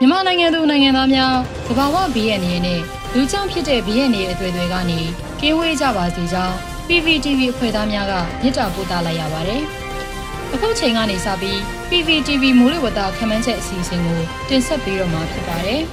မြန်မာနိုင်ငံသူနိုင်ငံသားများသဘာဝဘေးရဲ့နေနဲ့လူကြောင့်ဖြစ်တဲ့ဘေးရဲ့နေအသွေးတွေကနေကင်းဝေးကြပါစေကြောင်း PPTV အဖွဲ့သားများကမြစ်တာပို့သလိုက်ရပါတယ်။အခုချိန်ကနေစပြီး PPTV မိုးလေဝသခန့်မှန်းချက်အစီအစဉ်ကိုတင်ဆက်ပေးတော့မှာဖြစ်ပါတယ်။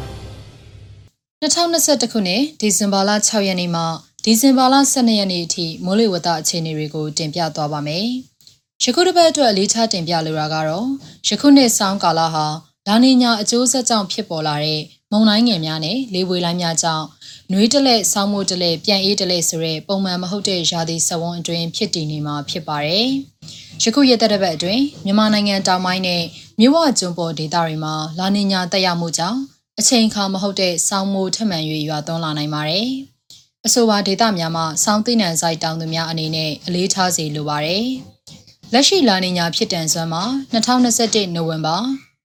2021ခုနှစ်ဒီဇင်ဘာလ6ရက်နေ့မှဒီဇင်ဘာလ12ရက်နေ့အထိမိုးလေဝသအခြေအနေတွေကိုတင်ပြသွားပါမယ်။ယခုတစ်ပတ်အတွက်အလေးထားတင်ပြလိုတာကတော့ယခုနှစ်ဆောင်းကာလဟာ လာနီညာအကျိုးဆက်ကြောင့်ဖြစ်ပေါ်လာတဲ့မုန်တိုင်းငယ်များနဲ့လေပွေလိုင်းများကြောင့်နှွေးတလက်ဆောင်းမိုးတလက်ပြန်အေးတလက်ဆိုတဲ့ပုံမှန်မဟုတ်တဲ့ရာသီစဝန်းအတွင်းဖြစ်တည်နေမှာဖြစ်ပါတယ်။ယခုရက်သက်ပတ်အတွင်းမြန်မာနိုင်ငံတောင်ပိုင်းနဲ့မြဝကျွန်းပေါ်ဒေသတွေမှာလာနီညာတက်ရောက်မှုကြောင့်အချိန်အခါမဟုတ်တဲ့ဆောင်းမိုးထမှန်၍ရွာသွန်းလာနိုင်ပါတယ်။အဆိုပါဒေသများမှာစောင်းသိနံဆိုင်တောင်သူများအနေနဲ့အလေးထားစေလိုပါတယ်။လက်ရှိလာနီညာဖြစ်တန်စွမ်းမှာ2021နိုဝင်ဘာ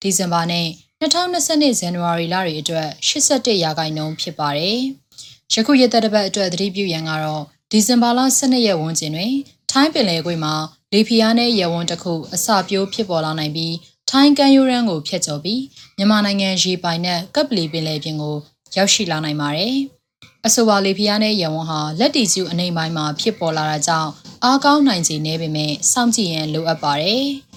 ဒီဇင်ဘာနဲ့2022ဇန်နဝါရီလတွေအတွက်81ရာခိုင်နှုန်းဖြစ်ပါတယ်။ယခုရက်သက်တစ်ပတ်အတွက်သတိပြုရန်ကတော့ဒီဇင်ဘာလ12ရက်ဝန်းကျင်တွင်ထိုင်းပင်လယ်ကွေ့မှာလေဖီယာနဲ့ရဲဝန်းတစ်ခုအစာပြိုးဖြစ်ပေါ်လာနိုင်ပြီးထိုင်းကန်ယူရန်ကိုဖျက်ကျော်ပြီးမြန်မာနိုင်ငံရေပိုင်နဲ့ကပ်ပလီပင်လယ်ပြင်ကိုရောက်ရှိလာနိုင်ပါတယ်။အဆိုပါလေဖီယာနဲ့ရဲဝန်းဟာလက်တီကျူအနေပိုင်းမှာဖြစ်ပေါ်လာတာကြောင့်အားကောင်းနိုင်ခြေနည်းပေမဲ့စောင့်ကြည့်ရန်လိုအပ်ပါတယ်။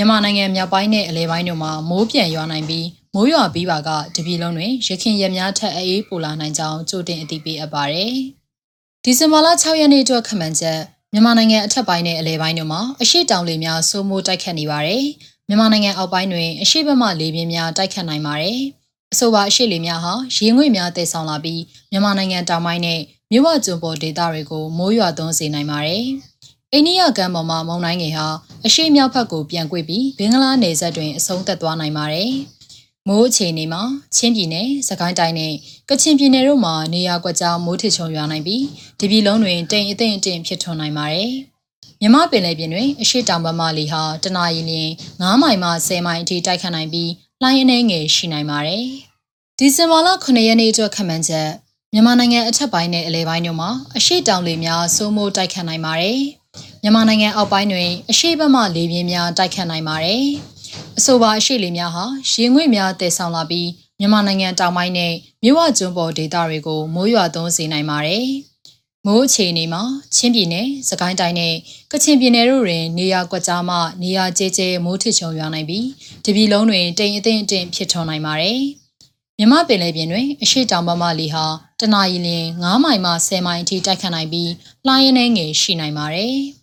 မြန်မာနိုင်ငံမြောက်ပိုင်းနဲ့အလဲပိုင်းတို့မှာမိုးပြန်ရွာနိုင်ပြီးမိုးရွာပြီးပါကတပြည်လုံးတွင်ရခင်ရက်များထက်အေးပိုလာနိုင်ကြောင်းကြိုတင်အသိပေးအပ်ပါတယ်။ဒီဇင်ဘာလ6ရက်နေ့အတွက်ခန့်မှန်းချက်မြန်မာနိုင်ငံအထက်ပိုင်းနဲ့အလဲပိုင်းတို့မှာအရှိတောင်လေများစိုးမိုးတိုက်ခတ်နေပါတယ်။မြန်မာနိုင်ငံအောက်ပိုင်းတွင်အရှိဘက်မှလေပြင်းများတိုက်ခတ်နိုင်ပါတယ်။အဆိုပါအရှိလေများဟာရေငွေ့များတည်ဆောင်လာပြီးမြန်မာနိုင်ငံတောင်ပိုင်းနဲ့မြဝကျွန်းပေါ်ဒေသတွေကိုမိုးရွာသွန်းစေနိုင်ပါတယ်။ အိန္ဒိယကမ်းပေါ်မှာမုန်တိုင်းငယ်ဟာအရှိမြောက်ဘက်ကိုပြန်ကွေ့ပြီးဘင်္ဂလားနယ်စပ်တွင်အဆုံးသက်သွားနိုင်ပါတယ်။မိုးအခြေအနေမှာချင်းပြည်နယ်၊စကိုင်းတိုင်းနဲ့ကချင်ပြည်နယ်တို့မှာနေရာကွက်ကြားမိုးထစ်ချုံရွာနိုင်ပြီးဒီပြည်လုံးတွင်တိမ်အထင်အထင်ဖြစ်ထွန်းနိုင်ပါတယ်။မြမပင်လယ်ပြင်တွင်အရှိတောင်ဘက်မှလေဟာတနအီလရင်9မိုင်မှ10မိုင်အထိတိုက်ခတ်နိုင်ပြီးလှိုင်းအနှဲငယ်ရှိနိုင်ပါတယ်။ဒီဇင်ဘာလ9ရက်နေ့အတွက်ခန့်မှန်းချက်မြန်မာနိုင်ငံအထက်ပိုင်းနဲ့အလဲပိုင်းတို့မှာအရှိတောင်လေများစိုးမိုးတိုက်ခတ်နိုင်ပါတယ်။ မြန်မာနိုင်ငံအောက်ပိုင်းတွင်အရှိဘက်မှလေပြင်းများတိုက်ခတ်နိုင်ပါတယ်။အဆိုပါအရှိလေများဟာရေငွေ့များတည်ဆောင်လာပြီးမြန်မာနိုင်ငံတောင်ပိုင်းနဲ့မြဝကျွန်းပေါ်ဒေသတွေကိုမိုးရွာသွန်းစေနိုင်ပါတယ်။မိုးအခြေအနေမှာချင်းပြည်နယ်၊စကိုင်းတိုင်းနဲ့ကချင်ပြည်နယ်တို့တွင်နေရာကွက်ကြားမှနေရာကျဲကျဲမိုးထစ်ချုံရွာနိုင်ပြီးတပြည်လုံးတွင်တိမ်အထင်အထင်ဖြစ်ထွန်းနိုင်ပါတယ်။မြမပင်လယ်ပြင်တွင်အရှိတောင်ဘက်မှလေဟာတနအီလ9မိုင်မှ10မိုင်အထိတိုက်ခတ်နိုင်ပြီးလှိုင်းရင်းနှဲငယ်ရှိနိုင်ပါတယ်။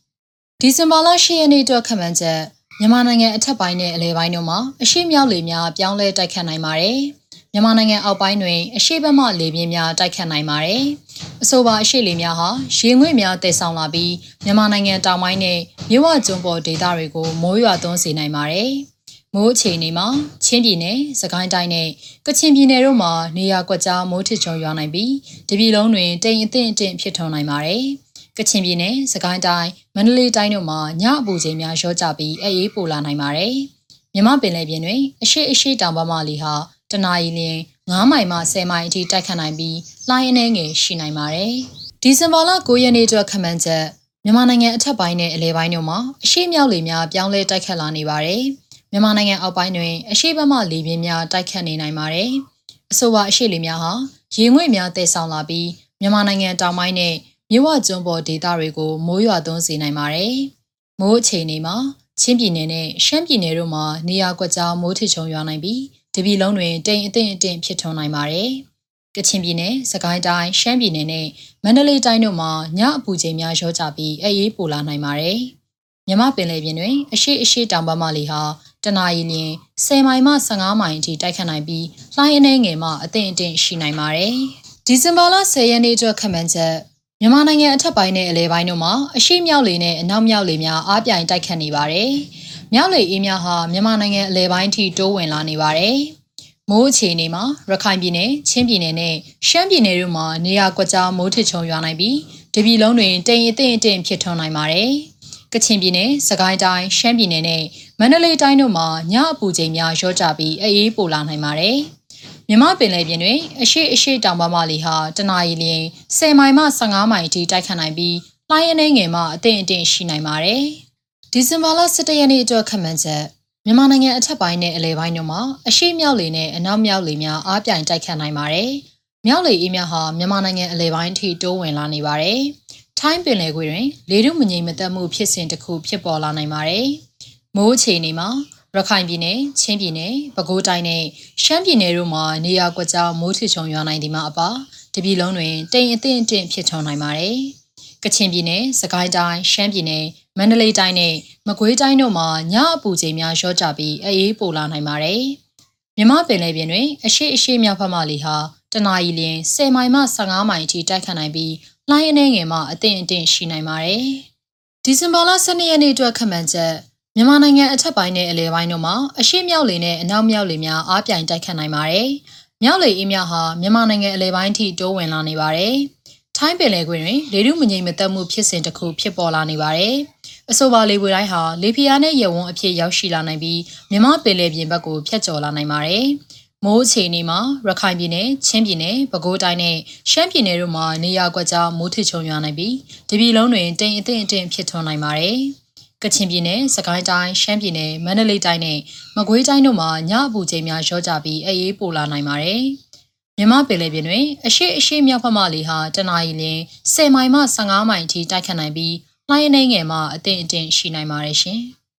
ဒီဇင်ဘာလ10ရက်နေ့အတွက်ခန့်မှန်းချက်မြန်မာနိုင်ငံအထက်ပိုင်းနဲ့အလဲပိုင်းတို့မှာအရှိမြောက်လေများပြောင်းလဲတိုက်ခတ်နိုင်ပါတယ်။မြန်မာနိုင်ငံအောက်ပိုင်းတွင်အရှိဘက်မှလေပြင်းများတိုက်ခတ်နိုင်ပါတယ်။အဆိုပါအရှိလေများဟာရေငွေ့များတည်ဆောင်လာပြီးမြန်မာနိုင်ငံတောင်ပိုင်းနဲ့မြဝကျွန်းပေါ်ဒေသတွေကိုမိုးရွာသွန်းစေနိုင်ပါတယ်။မိုးအခြေအနေမှာချင်းပြည်နယ်၊စကိုင်းတိုင်းနဲ့ကချင်ပြည်နယ်တို့မှာနေရာကွက်ကြားမိုးထစ်ချုံရွာနိုင်ပြီးတပြည်လုံးတွင်တိမ်အထင်အထင်ဖြစ်ထွန်းနိုင်ပါတယ်။ ကချင်ပြည်နယ်၊စကိုင်းတိုင်း၊မန္တလေးတိုင်းတို့မှာညအပူချိန်များရောကျပြီးအေးအေးပိုလာနိုင်ပါတယ်။မြမပင်လယ်ပြင်တွင်အရှိအရှိတောင်ဘက်မှလေဟာတနအီလရင်9မိုင်မှ10မိုင်အထိတိုက်ခတ်နိုင်ပြီးလှိုင်းအနှဲငယ်ရှိနိုင်ပါတယ်။ဒီဇင်ဘာလ9ရက်နေ့အတွက်ခန့်မှန်းချက်မြန်မာနိုင်ငံအထက်ပိုင်းနဲ့အလဲပိုင်းတို့မှာအရှိမြောက်လေများပြောင်းလဲတိုက်ခတ်လာနေပါတယ်။မြန်မာနိုင်ငံအောက်ပိုင်းတွင်အရှိဘက်မှလေပြင်းများတိုက်ခတ်နေနိုင်ပါတယ်။အဆိုပါအရှိလေများဟာရေငွေ့များတည်ဆောင်လာပြီးမြန်မာနိုင်ငံတောင်ပိုင်းနဲ့ မြဝကျွန်းပေါ်ဒေသတွေကိုမိုးရွာသွန်းစေနိုင်ပါတယ်။မိုးအခြေအနေမှာချင်းပြည်နယ်နဲ့ရှမ်းပြည်နယ်တို့မှာနေရာကွက်ကြားမိုးထစ်ချုံရွာနိုင်ပြီးတပြည်လုံးတွင်တိမ်အထင်အထင်ဖြစ်ထွန်းနိုင်ပါတယ်။ကချင်ပြည်နယ်၊စကိုင်းတိုင်း၊ရှမ်းပြည်နယ်နဲ့မန္တလေးတိုင်းတို့မှာညအပူချိန်များရောကြပြီးအေးပိုလာနိုင်ပါတယ်။မြမပင်လယ်ပြင်တွင်အရှိအရှိတောင်ပမလီဟာတနအီလရင်10မိုင်မှ15မိုင်အထိတိုက်ခတ်နိုင်ပြီးလှိုင်းအနှဲငယ်မှအထင်အထင်ရှိနိုင်ပါတယ်။ဒီဇင်ဘာလ10ရက်နေ့အတွက်ခန့်မှန်းချက် မြန်မာနိုင်ငံအထက်ပိုင်းနဲ့အလဲပိုင်းတို့မှာအရှိမြောက်လေနဲ့အနောက်မြောက်လေများအားပြိုင်တိုက်ခတ်နေပါတယ်။မြောက်လေအေးများဟာမြန်မာနိုင်ငံအလဲပိုင်းထိတိုးဝင်လာနေပါတယ်။မိုးအခြေအနေမှာရခိုင်ပြည်နယ်၊ချင်းပြည်နယ်နဲ့ရှမ်းပြည်နယ်တို့မှာနေရာကွက်ကြားမိုးထစ်ချုံရွာနိုင်ပြီးတပြည်လုံးတွင်တိမ်အထင်အထင်ဖြစ်ထွန်းနိုင်ပါတယ်။ကချင်ပြည်နယ်၊စကိုင်းတိုင်း၊ရှမ်းပြည်နယ်နဲ့မန္တလေးတိုင်းတို့မှာညအပူချိန်များရော့ကျပြီးအေးပိုလာနိုင်ပါတယ်။ မြမပင်လယ်ပြင်တွင်အရှိအရှိတောင်ပမလီဟာတနအီလရင်10မိုင်မှ15မိုင်အထိတိုက်ခတ်နိုင်ပြီးလှိုင်းအနှဲငယ်မှအထင်အထင်ရှိနိုင်ပါတယ်။ဒီဇင်ဘာလ17ရက်နေ့အတွက်ခန့်မှန်းချက်မြန်မာနိုင်ငံအထက်ပိုင်းနဲ့အလယ်ပိုင်းတို့မှာအရှိမြောက်လေနဲ့အနောက်မြောက်လေများအားပြိုင်တိုက်ခတ်နိုင်ပါတယ်။မြောက်လေအေးများဟာမြန်မာနိုင်ငံအလယ်ပိုင်းအထိတိုးဝင်လာနေပါတယ်။ထိုင်းပင်လယ်ကွေ့တွင်လေထုမငြိမ်မသက်မှုဖြစ်စဉ်တစ်ခုဖြစ်ပေါ်လာနိုင်ပါတယ်။မိုးအခြေအနေမှာ ရခိုင်ပြည်နယ်၊ချင်းပြည်နယ်၊ပဲခူးတိုင်းနဲ့ရှမ်းပြည်နယ်တို့မှာနေရာကွက်ကြားမိုးထချုံရွာနိုင်ဒီမှာအပါတပြည်လုံးတွင်တိမ်အထင်အထင်ဖြစ်ထွန်းနိုင်ပါတယ်။ကချင်ပြည်နယ်၊စကိုင်းတိုင်း၊ရှမ်းပြည်နယ်၊မန္တလေးတိုင်းနဲ့မကွေးတိုင်းတို့မှာညအပူချိန်များလျော့ကျပြီးအေးပိုလာနိုင်ပါတယ်။မြမပင်လယ်ပြင်တွင်အရှိအရှိမြောက်ဘက်မှလေဟာတနအီလရင်10မိုင်မှ15မိုင်အထိတိုက်ခတ်နိုင်ပြီးလှိုင်းအနေငယ်မှအသင့်အင့်ရှိနိုင်ပါတယ်။ဒီဇင်ဘာလ12ရက်နေ့အတွက်ခန့်မှန်းချက် မြန်မာနိုင်ငံအထက်ပိုင်းနဲ့အလယ်ပိုင်းတို့မှာအရှိမြောက်လေနဲ့အနောက်မြောက်လေများအားပြိုင်တိုက်ခတ်နိုင်ပါတယ်။မြောက်လေအေးများဟာမြန်မာနိုင်ငံအလယ်ပိုင်းထိတိုးဝင်လာနေပါတယ်။ထိုင်းပင်လယ်ကွေ့တွင်လေထုမငြိမ်မသက်မှုဖြစ်စဉ်တစ်ခုဖြစ်ပေါ်လာနေပါတယ်။အဆိုပါလေပွေတိုင်းဟာလေဖီယာနဲ့ရေဝန်းအဖြစ်ရောက်ရှိလာနိုင်ပြီးမြမပင်လယ်ပြင်ဘက်ကိုဖျက်ကျော်လာနိုင်ပါတယ်။မိုးအခြေအနေမှာရခိုင်ပြည်နယ်၊ချင်းပြည်နယ်၊ပဲခူးတိုင်းနဲ့ရှမ်းပြည်နယ်တို့မှာနေရာကွက်ကြားမိုးထချုံရွာနိုင်ပြီးတပြည်လုံးတွင်တိမ်အထင်အထင်ဖြစ်ထွန်းနိုင်ပါတယ်။ ကချင်ပြည်နယ်၊စကိုင်းတိုင်း၊ရှမ်းပြည်နယ်၊မန္တလေးတိုင်းနဲ့မကွေးတိုင်းတို့မှာညအပူချိန်များလျော့ကျပြီးအေးပိုလာနိုင်ပါတယ်။မြမပင်လယ်ပြင်တွင်အရှိအရှိမြောက်ဖက်မှလေဟာတနအီလရင်10မိုင်မှ15မိုင်အထိတိုက်ခတ်နိုင်ပြီးလှိုင်းအနေငယ်မှအသင့်အတင့်ရှိနိုင်ပါတယ်ရှင်။